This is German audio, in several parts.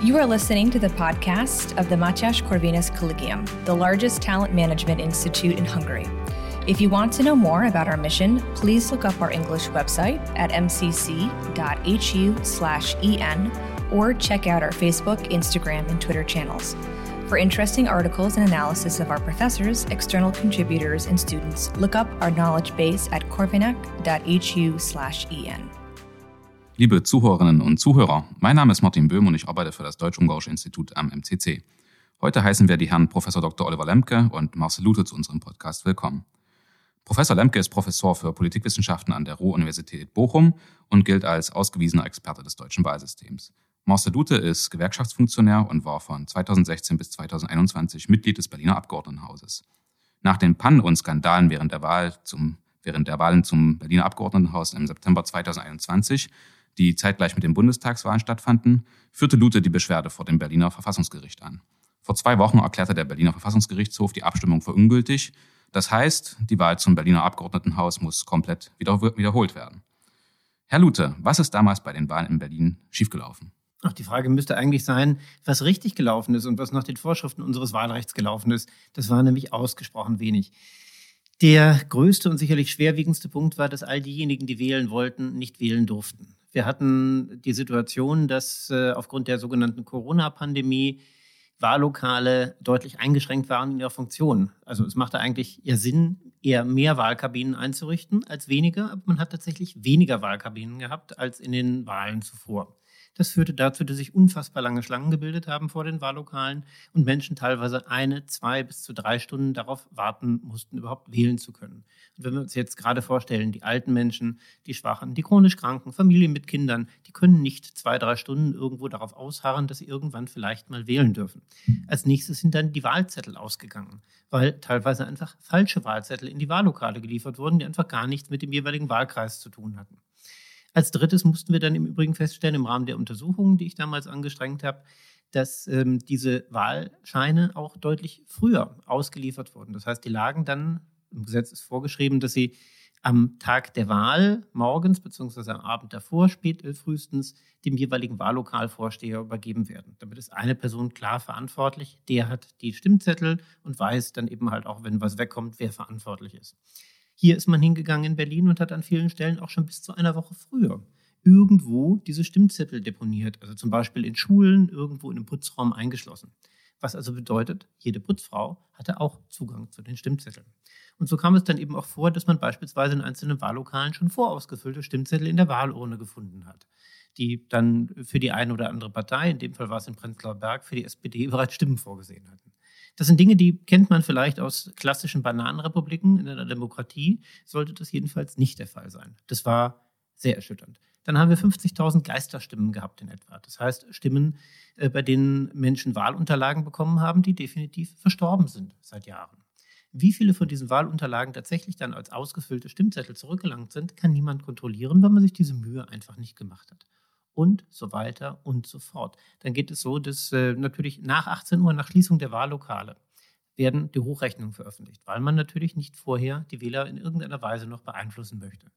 You are listening to the podcast of the Matyas Corvinus Collegium, the largest talent management institute in Hungary. If you want to know more about our mission, please look up our English website at mcc.hu/en or check out our Facebook, Instagram, and Twitter channels. For interesting articles and analysis of our professors, external contributors, and students, look up our knowledge base at corvinac.hu/en. Liebe Zuhörerinnen und Zuhörer, mein Name ist Martin Böhm und ich arbeite für das Deutsch-Ungarische Institut am MCC. Heute heißen wir die Herren Professor Dr. Oliver Lemke und Marcel Lute zu unserem Podcast willkommen. Professor Lemke ist Professor für Politikwissenschaften an der Ruhr-Universität Bochum und gilt als ausgewiesener Experte des deutschen Wahlsystems. Marcel Lute ist Gewerkschaftsfunktionär und war von 2016 bis 2021 Mitglied des Berliner Abgeordnetenhauses. Nach den Pannen und Skandalen während der Wahl zum während der Wahlen zum Berliner Abgeordnetenhaus im September 2021 die zeitgleich mit den Bundestagswahlen stattfanden, führte Lute die Beschwerde vor dem Berliner Verfassungsgericht an. Vor zwei Wochen erklärte der Berliner Verfassungsgerichtshof die Abstimmung für ungültig. Das heißt, die Wahl zum Berliner Abgeordnetenhaus muss komplett wiederholt werden. Herr Lute, was ist damals bei den Wahlen in Berlin schiefgelaufen? Ach, die Frage müsste eigentlich sein, was richtig gelaufen ist und was nach den Vorschriften unseres Wahlrechts gelaufen ist. Das war nämlich ausgesprochen wenig. Der größte und sicherlich schwerwiegendste Punkt war, dass all diejenigen, die wählen wollten, nicht wählen durften. Wir hatten die Situation, dass äh, aufgrund der sogenannten Corona-Pandemie Wahllokale deutlich eingeschränkt waren in ihrer Funktion. Also es machte eigentlich eher Sinn, eher mehr Wahlkabinen einzurichten als weniger, aber man hat tatsächlich weniger Wahlkabinen gehabt als in den Wahlen zuvor. Das führte dazu, dass sich unfassbar lange Schlangen gebildet haben vor den Wahllokalen und Menschen teilweise eine, zwei bis zu drei Stunden darauf warten mussten, überhaupt wählen zu können. Und wenn wir uns jetzt gerade vorstellen, die alten Menschen, die Schwachen, die chronisch Kranken, Familien mit Kindern, die können nicht zwei, drei Stunden irgendwo darauf ausharren, dass sie irgendwann vielleicht mal wählen dürfen. Als nächstes sind dann die Wahlzettel ausgegangen, weil teilweise einfach falsche Wahlzettel in die Wahllokale geliefert wurden, die einfach gar nichts mit dem jeweiligen Wahlkreis zu tun hatten. Als drittes mussten wir dann im Übrigen feststellen, im Rahmen der Untersuchungen, die ich damals angestrengt habe, dass ähm, diese Wahlscheine auch deutlich früher ausgeliefert wurden. Das heißt, die lagen dann, im Gesetz ist vorgeschrieben, dass sie am Tag der Wahl morgens bzw. am Abend davor, spät, äh, frühestens, dem jeweiligen Wahllokalvorsteher übergeben werden. Damit ist eine Person klar verantwortlich, der hat die Stimmzettel und weiß dann eben halt auch, wenn was wegkommt, wer verantwortlich ist. Hier ist man hingegangen in Berlin und hat an vielen Stellen auch schon bis zu einer Woche früher irgendwo diese Stimmzettel deponiert. Also zum Beispiel in Schulen, irgendwo in einem Putzraum eingeschlossen. Was also bedeutet, jede Putzfrau hatte auch Zugang zu den Stimmzetteln. Und so kam es dann eben auch vor, dass man beispielsweise in einzelnen Wahllokalen schon vorausgefüllte Stimmzettel in der Wahlurne gefunden hat, die dann für die eine oder andere Partei, in dem Fall war es in Prenzlauer Berg, für die SPD bereits Stimmen vorgesehen hatten. Das sind Dinge, die kennt man vielleicht aus klassischen Bananenrepubliken. In einer Demokratie sollte das jedenfalls nicht der Fall sein. Das war sehr erschütternd. Dann haben wir 50.000 Geisterstimmen gehabt in etwa. Das heißt, Stimmen, äh, bei denen Menschen Wahlunterlagen bekommen haben, die definitiv verstorben sind seit Jahren. Wie viele von diesen Wahlunterlagen tatsächlich dann als ausgefüllte Stimmzettel zurückgelangt sind, kann niemand kontrollieren, weil man sich diese Mühe einfach nicht gemacht hat und so weiter und so fort. Dann geht es so, dass äh, natürlich nach 18 Uhr, nach Schließung der Wahllokale, werden die Hochrechnungen veröffentlicht, weil man natürlich nicht vorher die Wähler in irgendeiner Weise noch beeinflussen möchte.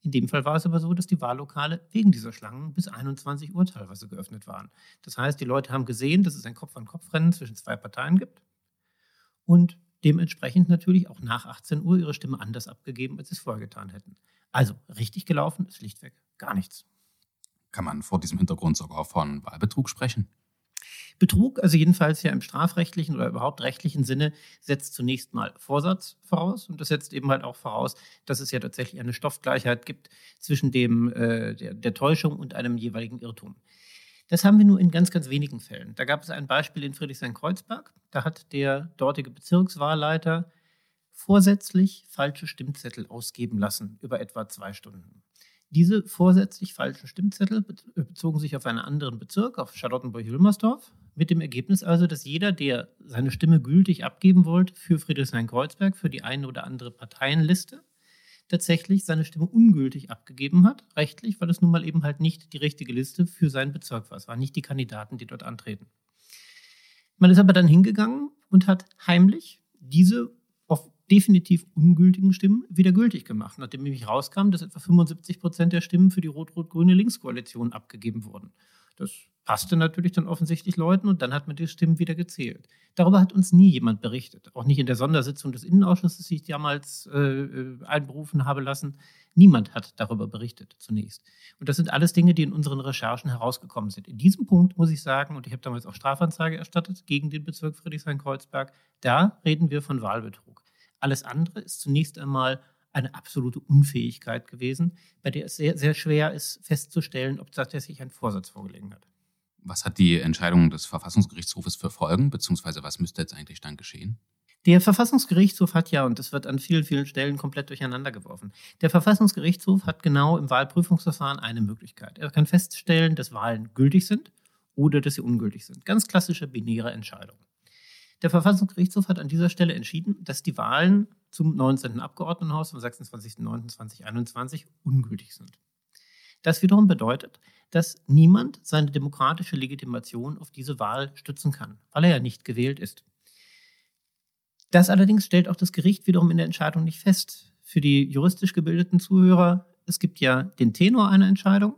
In dem Fall war es aber so, dass die Wahllokale wegen dieser Schlangen bis 21 Uhr teilweise geöffnet waren. Das heißt, die Leute haben gesehen, dass es ein Kopf-an-Kopf-Rennen zwischen zwei Parteien gibt und dementsprechend natürlich auch nach 18 Uhr ihre Stimme anders abgegeben, als sie es vorher getan hätten. Also richtig gelaufen ist schlichtweg gar nichts. Kann man vor diesem Hintergrund sogar von Wahlbetrug sprechen? Betrug, also jedenfalls ja im strafrechtlichen oder überhaupt rechtlichen Sinne, setzt zunächst mal Vorsatz voraus und das setzt eben halt auch voraus, dass es ja tatsächlich eine Stoffgleichheit gibt zwischen dem, äh, der, der Täuschung und einem jeweiligen Irrtum. Das haben wir nur in ganz, ganz wenigen Fällen. Da gab es ein Beispiel in Friedrichshain-Kreuzberg. Da hat der dortige Bezirkswahlleiter vorsätzlich falsche Stimmzettel ausgeben lassen über etwa zwei Stunden. Diese vorsätzlich falschen Stimmzettel äh, bezogen sich auf einen anderen Bezirk, auf Charlottenburg-Wilmersdorf, mit dem Ergebnis also, dass jeder, der seine Stimme gültig abgeben wollte für Friedrichshain-Kreuzberg, für die eine oder andere Parteienliste, tatsächlich seine Stimme ungültig abgegeben hat, rechtlich, weil es nun mal eben halt nicht die richtige Liste für seinen Bezirk war. Es waren nicht die Kandidaten, die dort antreten. Man ist aber dann hingegangen und hat heimlich diese definitiv ungültigen Stimmen wieder gültig gemacht, nachdem nämlich rauskam, dass etwa 75 Prozent der Stimmen für die rot-rot-grüne Linkskoalition abgegeben wurden. Das passte natürlich dann offensichtlich Leuten und dann hat man die Stimmen wieder gezählt. Darüber hat uns nie jemand berichtet, auch nicht in der Sondersitzung des Innenausschusses, die ich damals äh, äh, einberufen habe lassen. Niemand hat darüber berichtet zunächst. Und das sind alles Dinge, die in unseren Recherchen herausgekommen sind. In diesem Punkt muss ich sagen, und ich habe damals auch Strafanzeige erstattet gegen den Bezirk Friedrichshain-Kreuzberg, da reden wir von Wahlbetrug. Alles andere ist zunächst einmal eine absolute Unfähigkeit gewesen, bei der es sehr, sehr schwer ist festzustellen, ob tatsächlich ein Vorsatz vorgelegen hat. Was hat die Entscheidung des Verfassungsgerichtshofes für Folgen, beziehungsweise was müsste jetzt eigentlich dann geschehen? Der Verfassungsgerichtshof hat ja, und das wird an vielen, vielen Stellen komplett durcheinander geworfen, der Verfassungsgerichtshof hat genau im Wahlprüfungsverfahren eine Möglichkeit. Er kann feststellen, dass Wahlen gültig sind oder dass sie ungültig sind. Ganz klassische binäre Entscheidung. Der Verfassungsgerichtshof hat an dieser Stelle entschieden, dass die Wahlen zum 19. Abgeordnetenhaus vom 26.09.2021 ungültig sind. Das wiederum bedeutet, dass niemand seine demokratische Legitimation auf diese Wahl stützen kann, weil er ja nicht gewählt ist. Das allerdings stellt auch das Gericht wiederum in der Entscheidung nicht fest. Für die juristisch gebildeten Zuhörer, es gibt ja den Tenor einer Entscheidung,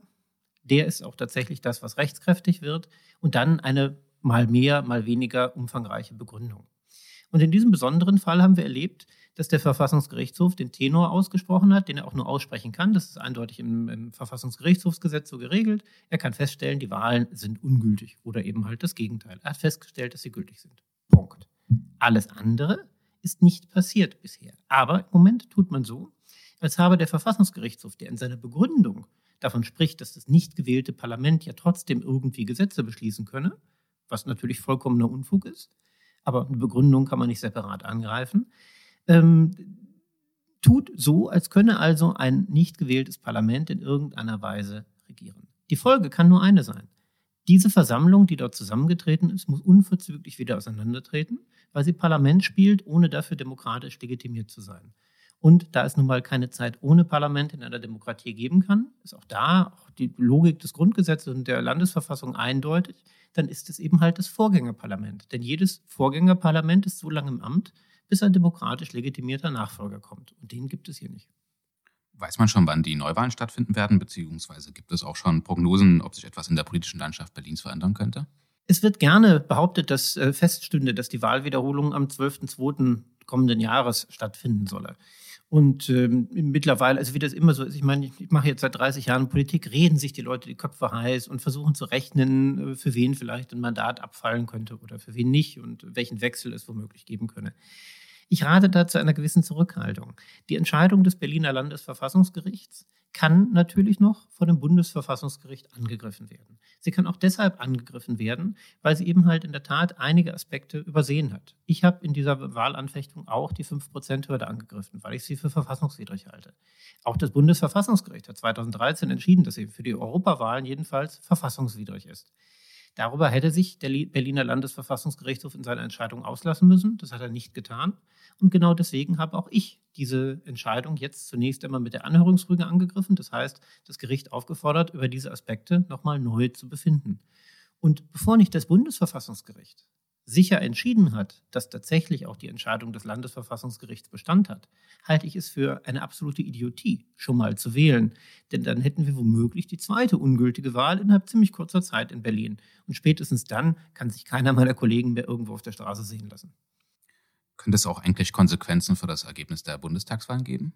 der ist auch tatsächlich das, was rechtskräftig wird, und dann eine mal mehr, mal weniger umfangreiche Begründung. Und in diesem besonderen Fall haben wir erlebt, dass der Verfassungsgerichtshof den Tenor ausgesprochen hat, den er auch nur aussprechen kann. Das ist eindeutig im, im Verfassungsgerichtshofsgesetz so geregelt. Er kann feststellen, die Wahlen sind ungültig oder eben halt das Gegenteil. Er hat festgestellt, dass sie gültig sind. Punkt. Alles andere ist nicht passiert bisher. Aber im Moment tut man so, als habe der Verfassungsgerichtshof, der in seiner Begründung davon spricht, dass das nicht gewählte Parlament ja trotzdem irgendwie Gesetze beschließen könne, was natürlich vollkommener Unfug ist, aber eine Begründung kann man nicht separat angreifen, ähm, tut so, als könne also ein nicht gewähltes Parlament in irgendeiner Weise regieren. Die Folge kann nur eine sein. Diese Versammlung, die dort zusammengetreten ist, muss unverzüglich wieder auseinandertreten, weil sie Parlament spielt, ohne dafür demokratisch legitimiert zu sein. Und da es nun mal keine Zeit ohne Parlament in einer Demokratie geben kann, ist auch da auch die Logik des Grundgesetzes und der Landesverfassung eindeutig, dann ist es eben halt das Vorgängerparlament. Denn jedes Vorgängerparlament ist so lange im Amt, bis ein demokratisch legitimierter Nachfolger kommt. Und den gibt es hier nicht. Weiß man schon, wann die Neuwahlen stattfinden werden, beziehungsweise gibt es auch schon Prognosen, ob sich etwas in der politischen Landschaft Berlins verändern könnte? Es wird gerne behauptet, dass äh, feststünde, dass die Wahlwiederholung am 12.02. kommenden Jahres stattfinden solle. Und ähm, mittlerweile, also wie das immer so ist, ich meine, ich mache jetzt seit 30 Jahren Politik, reden sich die Leute die Köpfe heiß und versuchen zu rechnen, äh, für wen vielleicht ein Mandat abfallen könnte oder für wen nicht und welchen Wechsel es womöglich geben könne. Ich rate da zu einer gewissen Zurückhaltung. Die Entscheidung des Berliner Landesverfassungsgerichts kann natürlich noch vor dem Bundesverfassungsgericht angegriffen werden. Sie kann auch deshalb angegriffen werden, weil sie eben halt in der Tat einige Aspekte übersehen hat. Ich habe in dieser Wahlanfechtung auch die 5%-Hürde angegriffen, weil ich sie für verfassungswidrig halte. Auch das Bundesverfassungsgericht hat 2013 entschieden, dass sie für die Europawahlen jedenfalls verfassungswidrig ist. Darüber hätte sich der Berliner Landesverfassungsgerichtshof in seiner Entscheidung auslassen müssen. Das hat er nicht getan. Und genau deswegen habe auch ich diese Entscheidung jetzt zunächst einmal mit der Anhörungsrüge angegriffen. Das heißt, das Gericht aufgefordert, über diese Aspekte nochmal neu zu befinden. Und bevor nicht das Bundesverfassungsgericht sicher entschieden hat, dass tatsächlich auch die Entscheidung des Landesverfassungsgerichts Bestand hat, halte ich es für eine absolute Idiotie, schon mal zu wählen. Denn dann hätten wir womöglich die zweite ungültige Wahl innerhalb ziemlich kurzer Zeit in Berlin. Und spätestens dann kann sich keiner meiner Kollegen mehr irgendwo auf der Straße sehen lassen. Könnte es auch eigentlich Konsequenzen für das Ergebnis der Bundestagswahlen geben?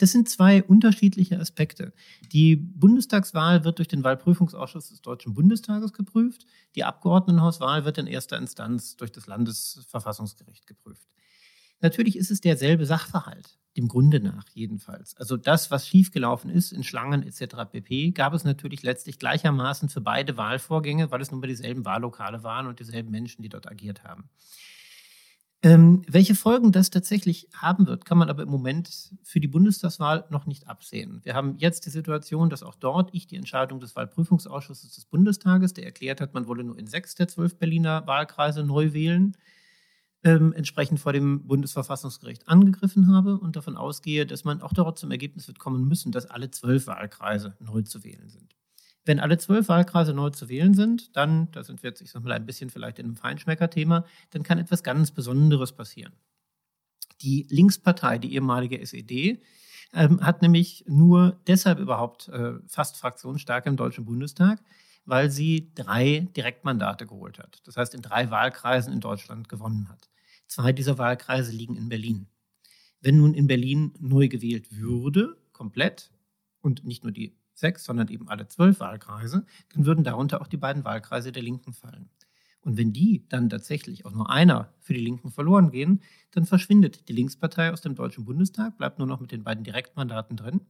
Das sind zwei unterschiedliche Aspekte. Die Bundestagswahl wird durch den Wahlprüfungsausschuss des Deutschen Bundestages geprüft. Die Abgeordnetenhauswahl wird in erster Instanz durch das Landesverfassungsgericht geprüft. Natürlich ist es derselbe Sachverhalt, dem Grunde nach jedenfalls. Also das, was schiefgelaufen ist in Schlangen etc. pp., gab es natürlich letztlich gleichermaßen für beide Wahlvorgänge, weil es nun mal dieselben Wahllokale waren und dieselben Menschen, die dort agiert haben. Ähm, welche Folgen das tatsächlich haben wird, kann man aber im Moment für die Bundestagswahl noch nicht absehen. Wir haben jetzt die Situation, dass auch dort ich die Entscheidung des Wahlprüfungsausschusses des Bundestages, der erklärt hat, man wolle nur in sechs der zwölf Berliner Wahlkreise neu wählen, ähm, entsprechend vor dem Bundesverfassungsgericht angegriffen habe und davon ausgehe, dass man auch dort zum Ergebnis wird kommen müssen, dass alle zwölf Wahlkreise neu zu wählen sind. Wenn alle zwölf Wahlkreise neu zu wählen sind, dann, da sind wir jetzt, ich sag mal, ein bisschen vielleicht in einem Feinschmecker-Thema, dann kann etwas ganz Besonderes passieren. Die Linkspartei, die ehemalige SED, ähm, hat nämlich nur deshalb überhaupt äh, fast fraktionsstark im Deutschen Bundestag, weil sie drei Direktmandate geholt hat. Das heißt, in drei Wahlkreisen in Deutschland gewonnen hat. Zwei dieser Wahlkreise liegen in Berlin. Wenn nun in Berlin neu gewählt würde, komplett, und nicht nur die sechs, sondern eben alle zwölf Wahlkreise, dann würden darunter auch die beiden Wahlkreise der Linken fallen. Und wenn die dann tatsächlich auch nur einer für die Linken verloren gehen, dann verschwindet die Linkspartei aus dem Deutschen Bundestag, bleibt nur noch mit den beiden Direktmandaten drin.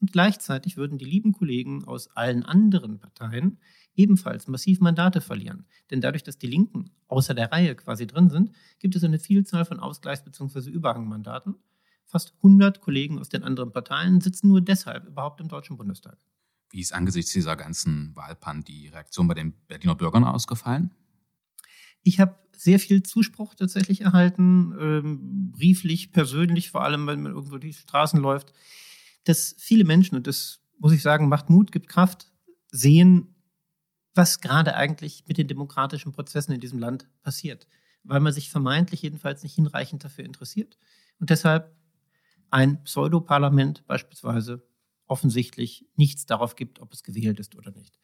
Und gleichzeitig würden die lieben Kollegen aus allen anderen Parteien ebenfalls massiv Mandate verlieren. Denn dadurch, dass die Linken außer der Reihe quasi drin sind, gibt es eine Vielzahl von Ausgleichs- bzw. Überhangmandaten. Fast 100 Kollegen aus den anderen Parteien sitzen nur deshalb überhaupt im Deutschen Bundestag. Wie ist angesichts dieser ganzen Wahlpan die Reaktion bei den Berliner Bürgern ausgefallen? Ich habe sehr viel Zuspruch tatsächlich erhalten, ähm, brieflich, persönlich, vor allem, wenn man irgendwo die Straßen läuft, dass viele Menschen, und das muss ich sagen, macht Mut, gibt Kraft, sehen, was gerade eigentlich mit den demokratischen Prozessen in diesem Land passiert, weil man sich vermeintlich jedenfalls nicht hinreichend dafür interessiert und deshalb ein Pseudoparlament beispielsweise offensichtlich nichts darauf gibt, ob es gewählt ist oder nicht.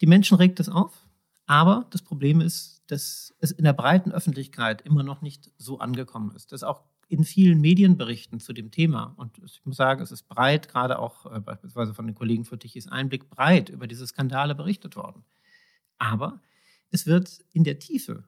Die Menschen regt es auf, aber das Problem ist, dass es in der breiten Öffentlichkeit immer noch nicht so angekommen ist, dass auch in vielen Medienberichten zu dem Thema, und ich muss sagen, es ist breit, gerade auch äh, beispielsweise von den Kollegen von Tichys Einblick, breit über diese Skandale berichtet worden. Aber es wird in der Tiefe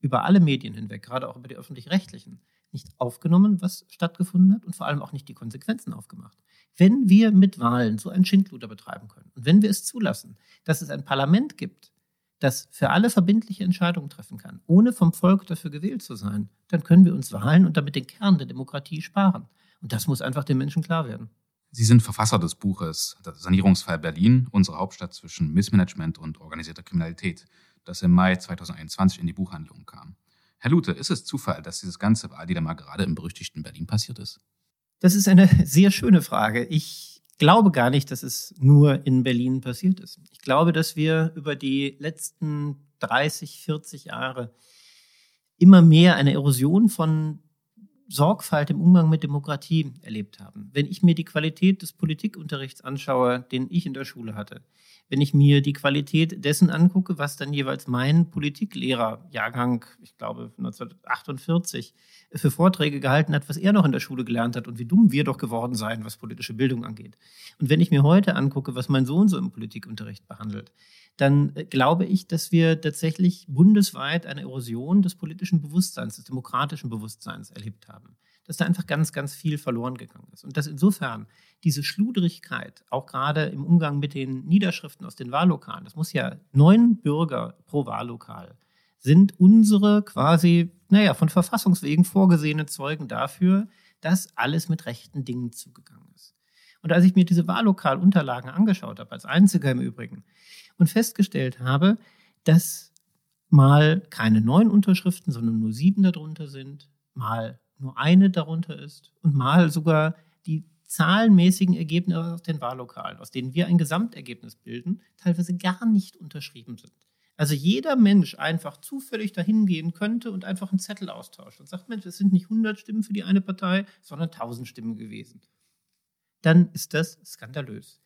über alle Medien hinweg, gerade auch über die öffentlich-rechtlichen, nicht aufgenommen, was stattgefunden hat und vor allem auch nicht die Konsequenzen aufgemacht. Wenn wir mit Wahlen so ein Schindluder betreiben können und wenn wir es zulassen, dass es ein Parlament gibt, das für alle verbindliche Entscheidungen treffen kann, ohne vom Volk dafür gewählt zu sein, dann können wir uns Wahlen und damit den Kern der Demokratie sparen. Und das muss einfach den Menschen klar werden. Sie sind Verfasser des Buches Sanierungsfall Berlin, unsere Hauptstadt zwischen Missmanagement und organisierter Kriminalität, das im Mai 2021 in die Buchhandlung kam. Herr Lute, ist es Zufall, dass dieses ganze Wahldilemma gerade im berüchtigten Berlin passiert ist? Das ist eine sehr schöne Frage. Ich glaube gar nicht, dass es nur in Berlin passiert ist. Ich glaube, dass wir über die letzten 30, 40 Jahre immer mehr eine Erosion von Sorgfalt im Umgang mit Demokratie erlebt haben. Wenn ich mir die Qualität des Politikunterrichts anschaue, den ich in der Schule hatte, wenn ich mir die Qualität dessen angucke, was dann jeweils mein Politiklehrer, Jahrgang, ich glaube 1948, für Vorträge gehalten hat, was er noch in der Schule gelernt hat und wie dumm wir doch geworden seien, was politische Bildung angeht. Und wenn ich mir heute angucke, was mein Sohn so im Politikunterricht behandelt, dann äh, glaube ich, dass wir tatsächlich bundesweit eine Erosion des politischen Bewusstseins, des demokratischen Bewusstseins erlebt haben dass da einfach ganz, ganz viel verloren gegangen ist. Und dass insofern diese Schludrigkeit, auch gerade im Umgang mit den Niederschriften aus den Wahllokalen, das muss ja neun Bürger pro Wahllokal, sind unsere quasi, naja, von Verfassungswegen vorgesehene Zeugen dafür, dass alles mit rechten Dingen zugegangen ist. Und als ich mir diese Wahllokalunterlagen angeschaut habe, als einziger im Übrigen, und festgestellt habe, dass mal keine neun Unterschriften, sondern nur sieben darunter sind, mal nur eine darunter ist und mal sogar die zahlenmäßigen Ergebnisse aus den Wahllokalen, aus denen wir ein Gesamtergebnis bilden, teilweise gar nicht unterschrieben sind. Also jeder Mensch einfach zufällig dahin gehen könnte und einfach einen Zettel austauscht und sagt, Mensch, es sind nicht 100 Stimmen für die eine Partei, sondern 1000 Stimmen gewesen. Dann ist das skandalös.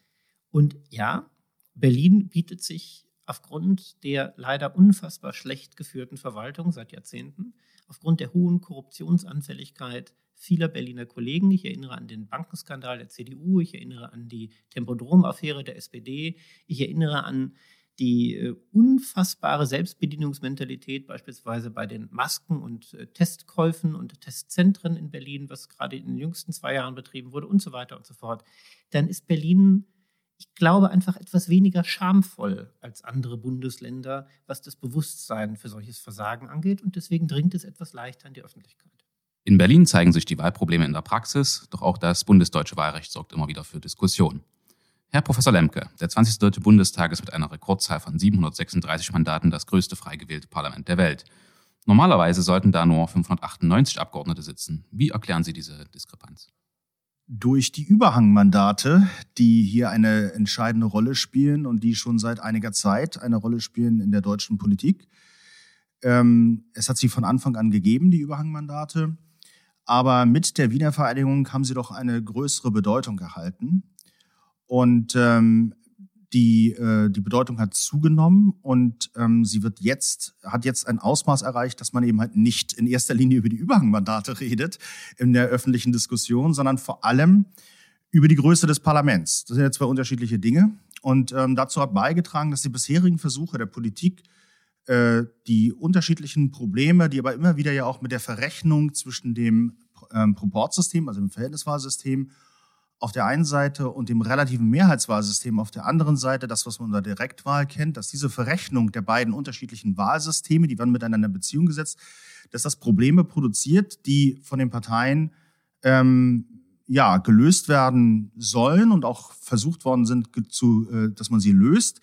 Und ja, Berlin bietet sich aufgrund der leider unfassbar schlecht geführten Verwaltung seit Jahrzehnten aufgrund der hohen Korruptionsanfälligkeit vieler Berliner Kollegen. Ich erinnere an den Bankenskandal der CDU, ich erinnere an die Tempodrom-Affäre der SPD, ich erinnere an die äh, unfassbare Selbstbedienungsmentalität beispielsweise bei den Masken- und äh, Testkäufen und Testzentren in Berlin, was gerade in den jüngsten zwei Jahren betrieben wurde und so weiter und so fort, dann ist Berlin ich glaube, einfach etwas weniger schamvoll als andere Bundesländer, was das Bewusstsein für solches Versagen angeht. Und deswegen dringt es etwas leichter in die Öffentlichkeit. In Berlin zeigen sich die Wahlprobleme in der Praxis, doch auch das bundesdeutsche Wahlrecht sorgt immer wieder für Diskussionen. Herr Professor Lemke, der 20. Deutsche Bundestag ist mit einer Rekordzahl von 736 Mandaten das größte frei gewählte Parlament der Welt. Normalerweise sollten da nur 598 Abgeordnete sitzen. Wie erklären Sie diese Diskrepanz? Durch die Überhangmandate, die hier eine entscheidende Rolle spielen und die schon seit einiger Zeit eine Rolle spielen in der deutschen Politik. Ähm, es hat sie von Anfang an gegeben, die Überhangmandate. Aber mit der Wiener Vereinigung haben sie doch eine größere Bedeutung erhalten. Und ähm, die, äh, die Bedeutung hat zugenommen und ähm, sie wird jetzt, hat jetzt ein Ausmaß erreicht, dass man eben halt nicht in erster Linie über die Überhangmandate redet in der öffentlichen Diskussion, sondern vor allem über die Größe des Parlaments. Das sind ja zwei unterschiedliche Dinge. Und ähm, dazu hat beigetragen, dass die bisherigen Versuche der Politik, äh, die unterschiedlichen Probleme, die aber immer wieder ja auch mit der Verrechnung zwischen dem ähm, Proportsystem, also dem Verhältniswahlsystem, auf der einen Seite und dem relativen Mehrheitswahlsystem auf der anderen Seite, das, was man unter Direktwahl kennt, dass diese Verrechnung der beiden unterschiedlichen Wahlsysteme, die werden miteinander in Beziehung gesetzt, dass das Probleme produziert, die von den Parteien ähm, ja gelöst werden sollen und auch versucht worden sind, zu, äh, dass man sie löst.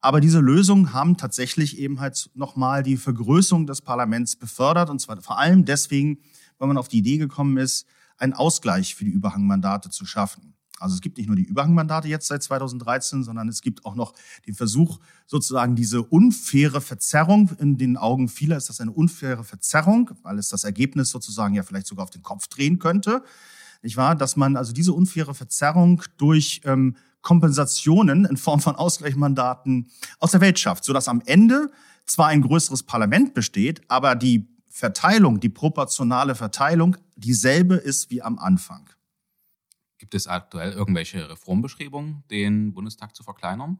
Aber diese Lösungen haben tatsächlich eben halt nochmal die Vergrößerung des Parlaments befördert und zwar vor allem deswegen, weil man auf die Idee gekommen ist, einen Ausgleich für die Überhangmandate zu schaffen. Also es gibt nicht nur die Überhangmandate jetzt seit 2013, sondern es gibt auch noch den Versuch, sozusagen diese unfaire Verzerrung, in den Augen vieler ist das eine unfaire Verzerrung, weil es das Ergebnis sozusagen ja vielleicht sogar auf den Kopf drehen könnte, nicht wahr? Dass man also diese unfaire Verzerrung durch ähm, Kompensationen in Form von Ausgleichsmandaten aus der Welt schafft, sodass am Ende zwar ein größeres Parlament besteht, aber die Verteilung, die proportionale Verteilung dieselbe ist wie am Anfang. Gibt es aktuell irgendwelche Reformbestrebungen, den Bundestag zu verkleinern?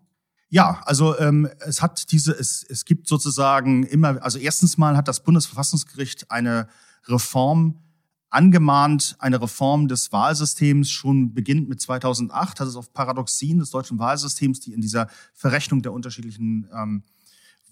Ja, also ähm, es hat diese, es, es gibt sozusagen immer, also erstens mal hat das Bundesverfassungsgericht eine Reform angemahnt, eine Reform des Wahlsystems schon beginnt mit 2008, hat es auf Paradoxien des deutschen Wahlsystems, die in dieser Verrechnung der unterschiedlichen ähm,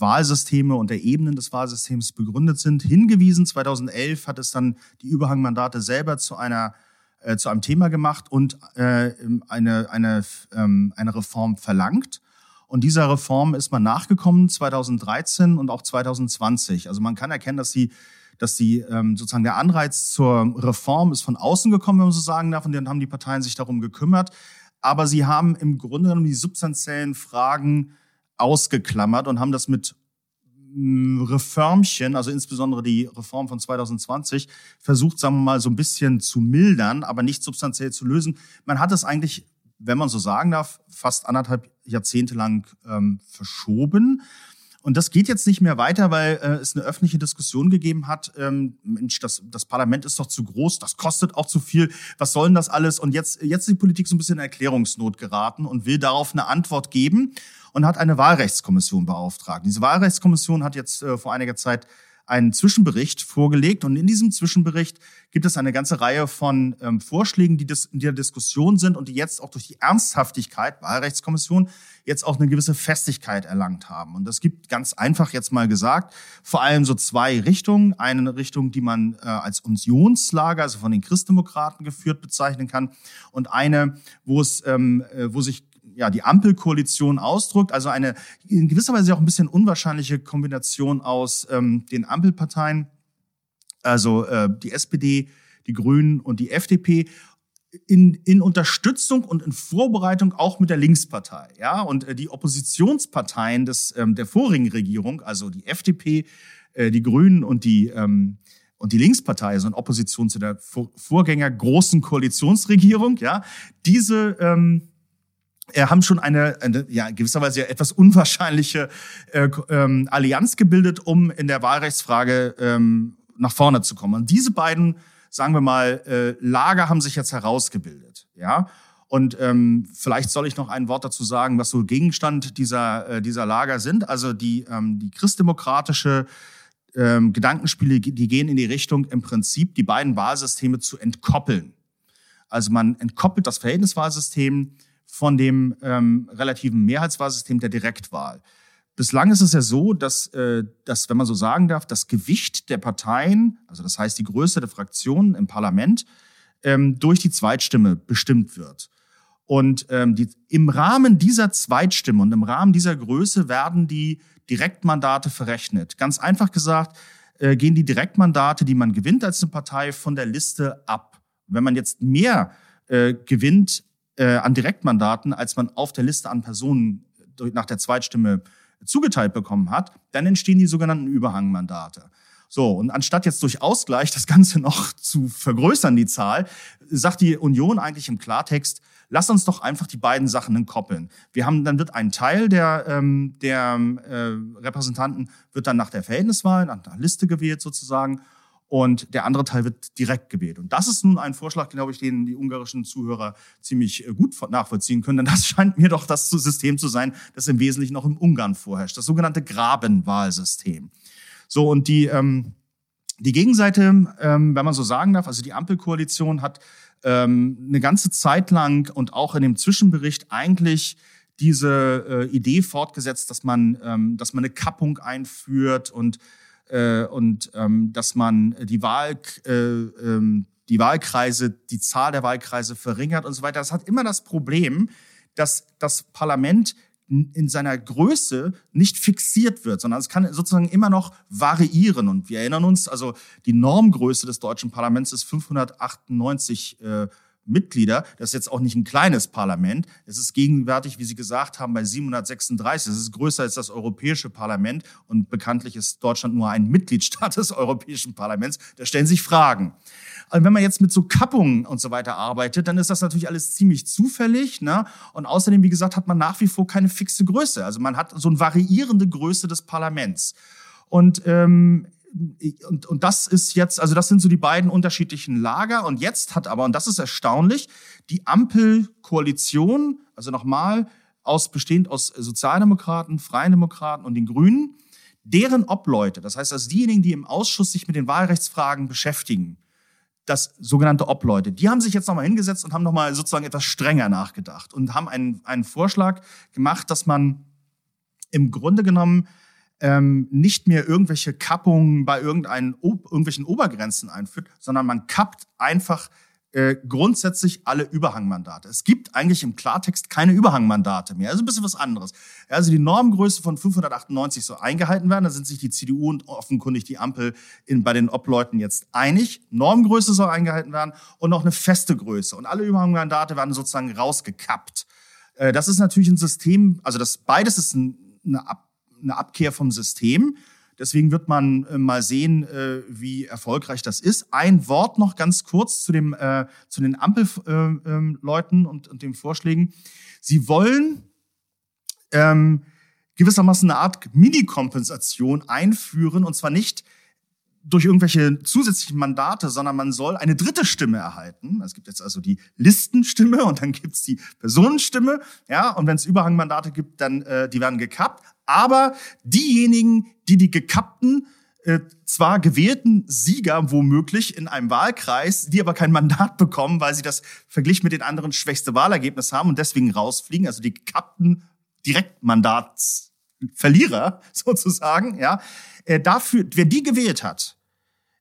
Wahlsysteme und der Ebenen des Wahlsystems begründet sind, hingewiesen. 2011 hat es dann die Überhangmandate selber zu einer äh, zu einem Thema gemacht und äh, eine, eine, ähm, eine Reform verlangt. Und dieser Reform ist man nachgekommen 2013 und auch 2020. Also man kann erkennen, dass die, dass die ähm, sozusagen der Anreiz zur Reform ist von außen gekommen, wenn man so sagen darf, und dann haben die Parteien sich darum gekümmert. Aber sie haben im Grunde genommen die substanziellen Fragen ausgeklammert und haben das mit mm, Reformchen, also insbesondere die Reform von 2020, versucht, sagen wir mal, so ein bisschen zu mildern, aber nicht substanziell zu lösen. Man hat es eigentlich, wenn man so sagen darf, fast anderthalb Jahrzehnte lang ähm, verschoben. Und das geht jetzt nicht mehr weiter, weil äh, es eine öffentliche Diskussion gegeben hat. Ähm, Mensch, das, das Parlament ist doch zu groß, das kostet auch zu viel. Was soll denn das alles? Und jetzt, jetzt ist die Politik so ein bisschen in Erklärungsnot geraten und will darauf eine Antwort geben und hat eine Wahlrechtskommission beauftragt. Diese Wahlrechtskommission hat jetzt äh, vor einiger Zeit einen Zwischenbericht vorgelegt und in diesem Zwischenbericht gibt es eine ganze Reihe von ähm, Vorschlägen, die in der Diskussion sind und die jetzt auch durch die Ernsthaftigkeit Wahlrechtskommission jetzt auch eine gewisse Festigkeit erlangt haben. Und das gibt ganz einfach jetzt mal gesagt vor allem so zwei Richtungen. Eine Richtung, die man äh, als Unionslager, also von den Christdemokraten geführt bezeichnen kann, und eine, wo es, ähm, äh, wo sich ja, die Ampelkoalition ausdrückt. Also eine in gewisser Weise auch ein bisschen unwahrscheinliche Kombination aus ähm, den Ampelparteien, also äh, die SPD, die Grünen und die FDP in, in Unterstützung und in Vorbereitung auch mit der Linkspartei. Ja, und äh, die Oppositionsparteien des, ähm, der vorigen Regierung, also die FDP, äh, die Grünen und die, ähm, und die Linkspartei, also in Opposition zu der Vorgänger großen Koalitionsregierung, ja, diese ähm, äh, haben schon eine, eine ja, gewisserweise etwas unwahrscheinliche äh, ähm, Allianz gebildet, um in der Wahlrechtsfrage ähm, nach vorne zu kommen. Und diese beiden, sagen wir mal, äh, Lager haben sich jetzt herausgebildet. Ja. Und ähm, vielleicht soll ich noch ein Wort dazu sagen, was so Gegenstand dieser, äh, dieser Lager sind. Also die, ähm, die christdemokratische ähm, Gedankenspiele, die gehen in die Richtung, im Prinzip die beiden Wahlsysteme zu entkoppeln. Also man entkoppelt das Verhältniswahlsystem von dem ähm, relativen Mehrheitswahlsystem der Direktwahl. Bislang ist es ja so, dass, äh, dass, wenn man so sagen darf, das Gewicht der Parteien, also das heißt die Größe der Fraktionen im Parlament, ähm, durch die Zweitstimme bestimmt wird. Und ähm, die, im Rahmen dieser Zweitstimme und im Rahmen dieser Größe werden die Direktmandate verrechnet. Ganz einfach gesagt, äh, gehen die Direktmandate, die man gewinnt als eine Partei, von der Liste ab. Wenn man jetzt mehr äh, gewinnt äh, an Direktmandaten, als man auf der Liste an Personen durch, nach der Zweitstimme zugeteilt bekommen hat, dann entstehen die sogenannten Überhangmandate. So, und anstatt jetzt durch Ausgleich das Ganze noch zu vergrößern, die Zahl, sagt die Union eigentlich im Klartext, lass uns doch einfach die beiden Sachen entkoppeln. Wir haben, dann wird ein Teil der, ähm, der äh, Repräsentanten wird dann nach der Verhältniswahl, nach der Liste gewählt sozusagen und der andere Teil wird direkt gewählt. Und das ist nun ein Vorschlag, glaube ich, den die ungarischen Zuhörer ziemlich äh, gut nachvollziehen können, denn das scheint mir doch das System zu sein, das im Wesentlichen noch im Ungarn vorherrscht, das sogenannte Grabenwahlsystem. So, und die, ähm, die Gegenseite, ähm, wenn man so sagen darf, also die Ampelkoalition hat ähm, eine ganze Zeit lang und auch in dem Zwischenbericht eigentlich diese äh, Idee fortgesetzt, dass man, ähm, dass man eine Kappung einführt und äh, und ähm, dass man die Wahl äh, ähm, die Wahlkreise, die Zahl der Wahlkreise verringert und so weiter. Das hat immer das Problem, dass das Parlament in seiner Größe nicht fixiert wird, sondern es kann sozusagen immer noch variieren. Und wir erinnern uns, also die Normgröße des deutschen Parlaments ist 598 äh, Mitglieder. Das ist jetzt auch nicht ein kleines Parlament. Es ist gegenwärtig, wie Sie gesagt haben, bei 736. Es ist größer als das Europäische Parlament und bekanntlich ist Deutschland nur ein Mitgliedstaat des Europäischen Parlaments. Da stellen sich Fragen. Und wenn man jetzt mit so Kappungen und so weiter arbeitet, dann ist das natürlich alles ziemlich zufällig. Ne? Und außerdem, wie gesagt, hat man nach wie vor keine fixe Größe. Also man hat so eine variierende Größe des Parlaments. Und ähm, und, und das ist jetzt, also das sind so die beiden unterschiedlichen Lager. Und jetzt hat aber, und das ist erstaunlich, die Ampelkoalition, also nochmal aus, bestehend aus Sozialdemokraten, Freien Demokraten und den Grünen, deren Obleute, das heißt also diejenigen, die im Ausschuss sich mit den Wahlrechtsfragen beschäftigen, das sogenannte Obleute, die haben sich jetzt nochmal hingesetzt und haben nochmal sozusagen etwas strenger nachgedacht und haben einen, einen Vorschlag gemacht, dass man im Grunde genommen ähm, nicht mehr irgendwelche Kappungen bei irgendeinen, irgendwelchen Obergrenzen einführt, sondern man kappt einfach äh, grundsätzlich alle Überhangmandate. Es gibt eigentlich im Klartext keine Überhangmandate mehr. Also ein bisschen was anderes. Also die Normgröße von 598 soll eingehalten werden. Da sind sich die CDU und offenkundig die Ampel in, bei den Obleuten jetzt einig. Normgröße soll eingehalten werden und noch eine feste Größe. Und alle Überhangmandate werden sozusagen rausgekappt. Äh, das ist natürlich ein System, also das beides ist ein, eine Ab eine Abkehr vom System. Deswegen wird man äh, mal sehen, äh, wie erfolgreich das ist. Ein Wort noch ganz kurz zu, dem, äh, zu den Ampelleuten und, und den Vorschlägen. Sie wollen ähm, gewissermaßen eine Art Mini-Kompensation einführen, und zwar nicht durch irgendwelche zusätzlichen Mandate, sondern man soll eine dritte Stimme erhalten. Es gibt jetzt also die Listenstimme und dann gibt's die Personenstimme. Ja, und wenn es Überhangmandate gibt, dann äh, die werden gekappt. Aber diejenigen, die die gekappten äh, zwar gewählten Sieger womöglich in einem Wahlkreis, die aber kein Mandat bekommen, weil sie das verglichen mit den anderen schwächste Wahlergebnis haben und deswegen rausfliegen, also die gekappten Direktmandatsverlierer sozusagen, ja, äh, dafür, wer die gewählt hat,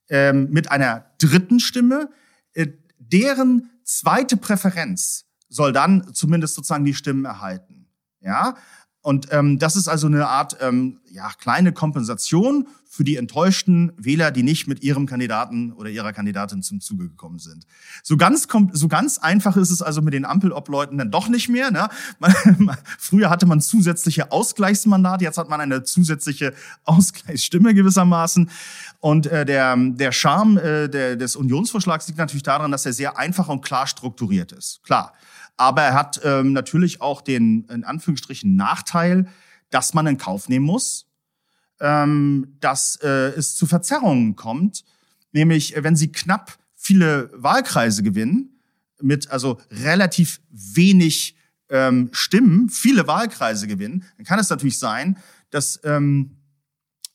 ähm, mit einer dritten Stimme, äh, deren zweite Präferenz soll dann zumindest sozusagen die Stimmen erhalten. Ja, und ähm, das ist also eine Art ähm, ja, kleine Kompensation für die enttäuschten Wähler, die nicht mit ihrem Kandidaten oder ihrer Kandidatin zum Zuge gekommen sind. So ganz, so ganz einfach ist es also mit den Ampelobleuten dann doch nicht mehr. Ne? Man, früher hatte man zusätzliche Ausgleichsmandate, jetzt hat man eine zusätzliche Ausgleichsstimme gewissermaßen. Und äh, der, der Charme äh, der, des Unionsvorschlags liegt natürlich daran, dass er sehr einfach und klar strukturiert ist. Klar. Aber er hat ähm, natürlich auch den, in Anführungsstrichen, Nachteil, dass man in Kauf nehmen muss, ähm, dass äh, es zu Verzerrungen kommt. Nämlich, wenn sie knapp viele Wahlkreise gewinnen, mit also relativ wenig ähm, Stimmen, viele Wahlkreise gewinnen, dann kann es natürlich sein, dass, ähm,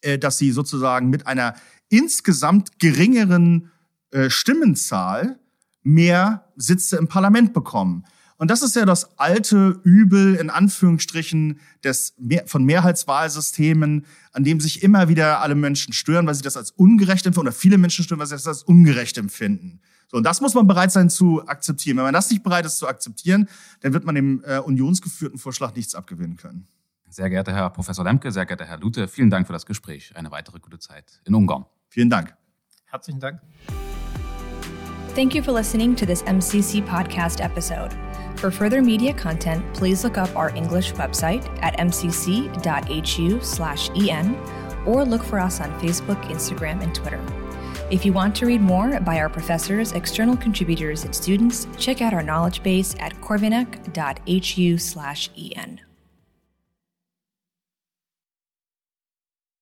äh, dass sie sozusagen mit einer insgesamt geringeren äh, Stimmenzahl mehr Sitze im Parlament bekommen. Und das ist ja das alte Übel in Anführungsstrichen des, von Mehrheitswahlsystemen, an dem sich immer wieder alle Menschen stören, weil sie das als ungerecht empfinden, oder viele Menschen stören, weil sie das als ungerecht empfinden. So, und das muss man bereit sein zu akzeptieren. Wenn man das nicht bereit ist zu akzeptieren, dann wird man dem äh, unionsgeführten Vorschlag nichts abgewinnen können. Sehr geehrter Herr Professor Lemke, sehr geehrter Herr Lute, vielen Dank für das Gespräch. Eine weitere gute Zeit in Ungarn. Vielen Dank. Herzlichen Dank. Thank you for listening to this MCC podcast episode. For further media content, please look up our English website at mcc.hu/en or look for us on Facebook, Instagram, and Twitter. If you want to read more by our professors, external contributors, and students, check out our knowledge base at corvinak.hu/en.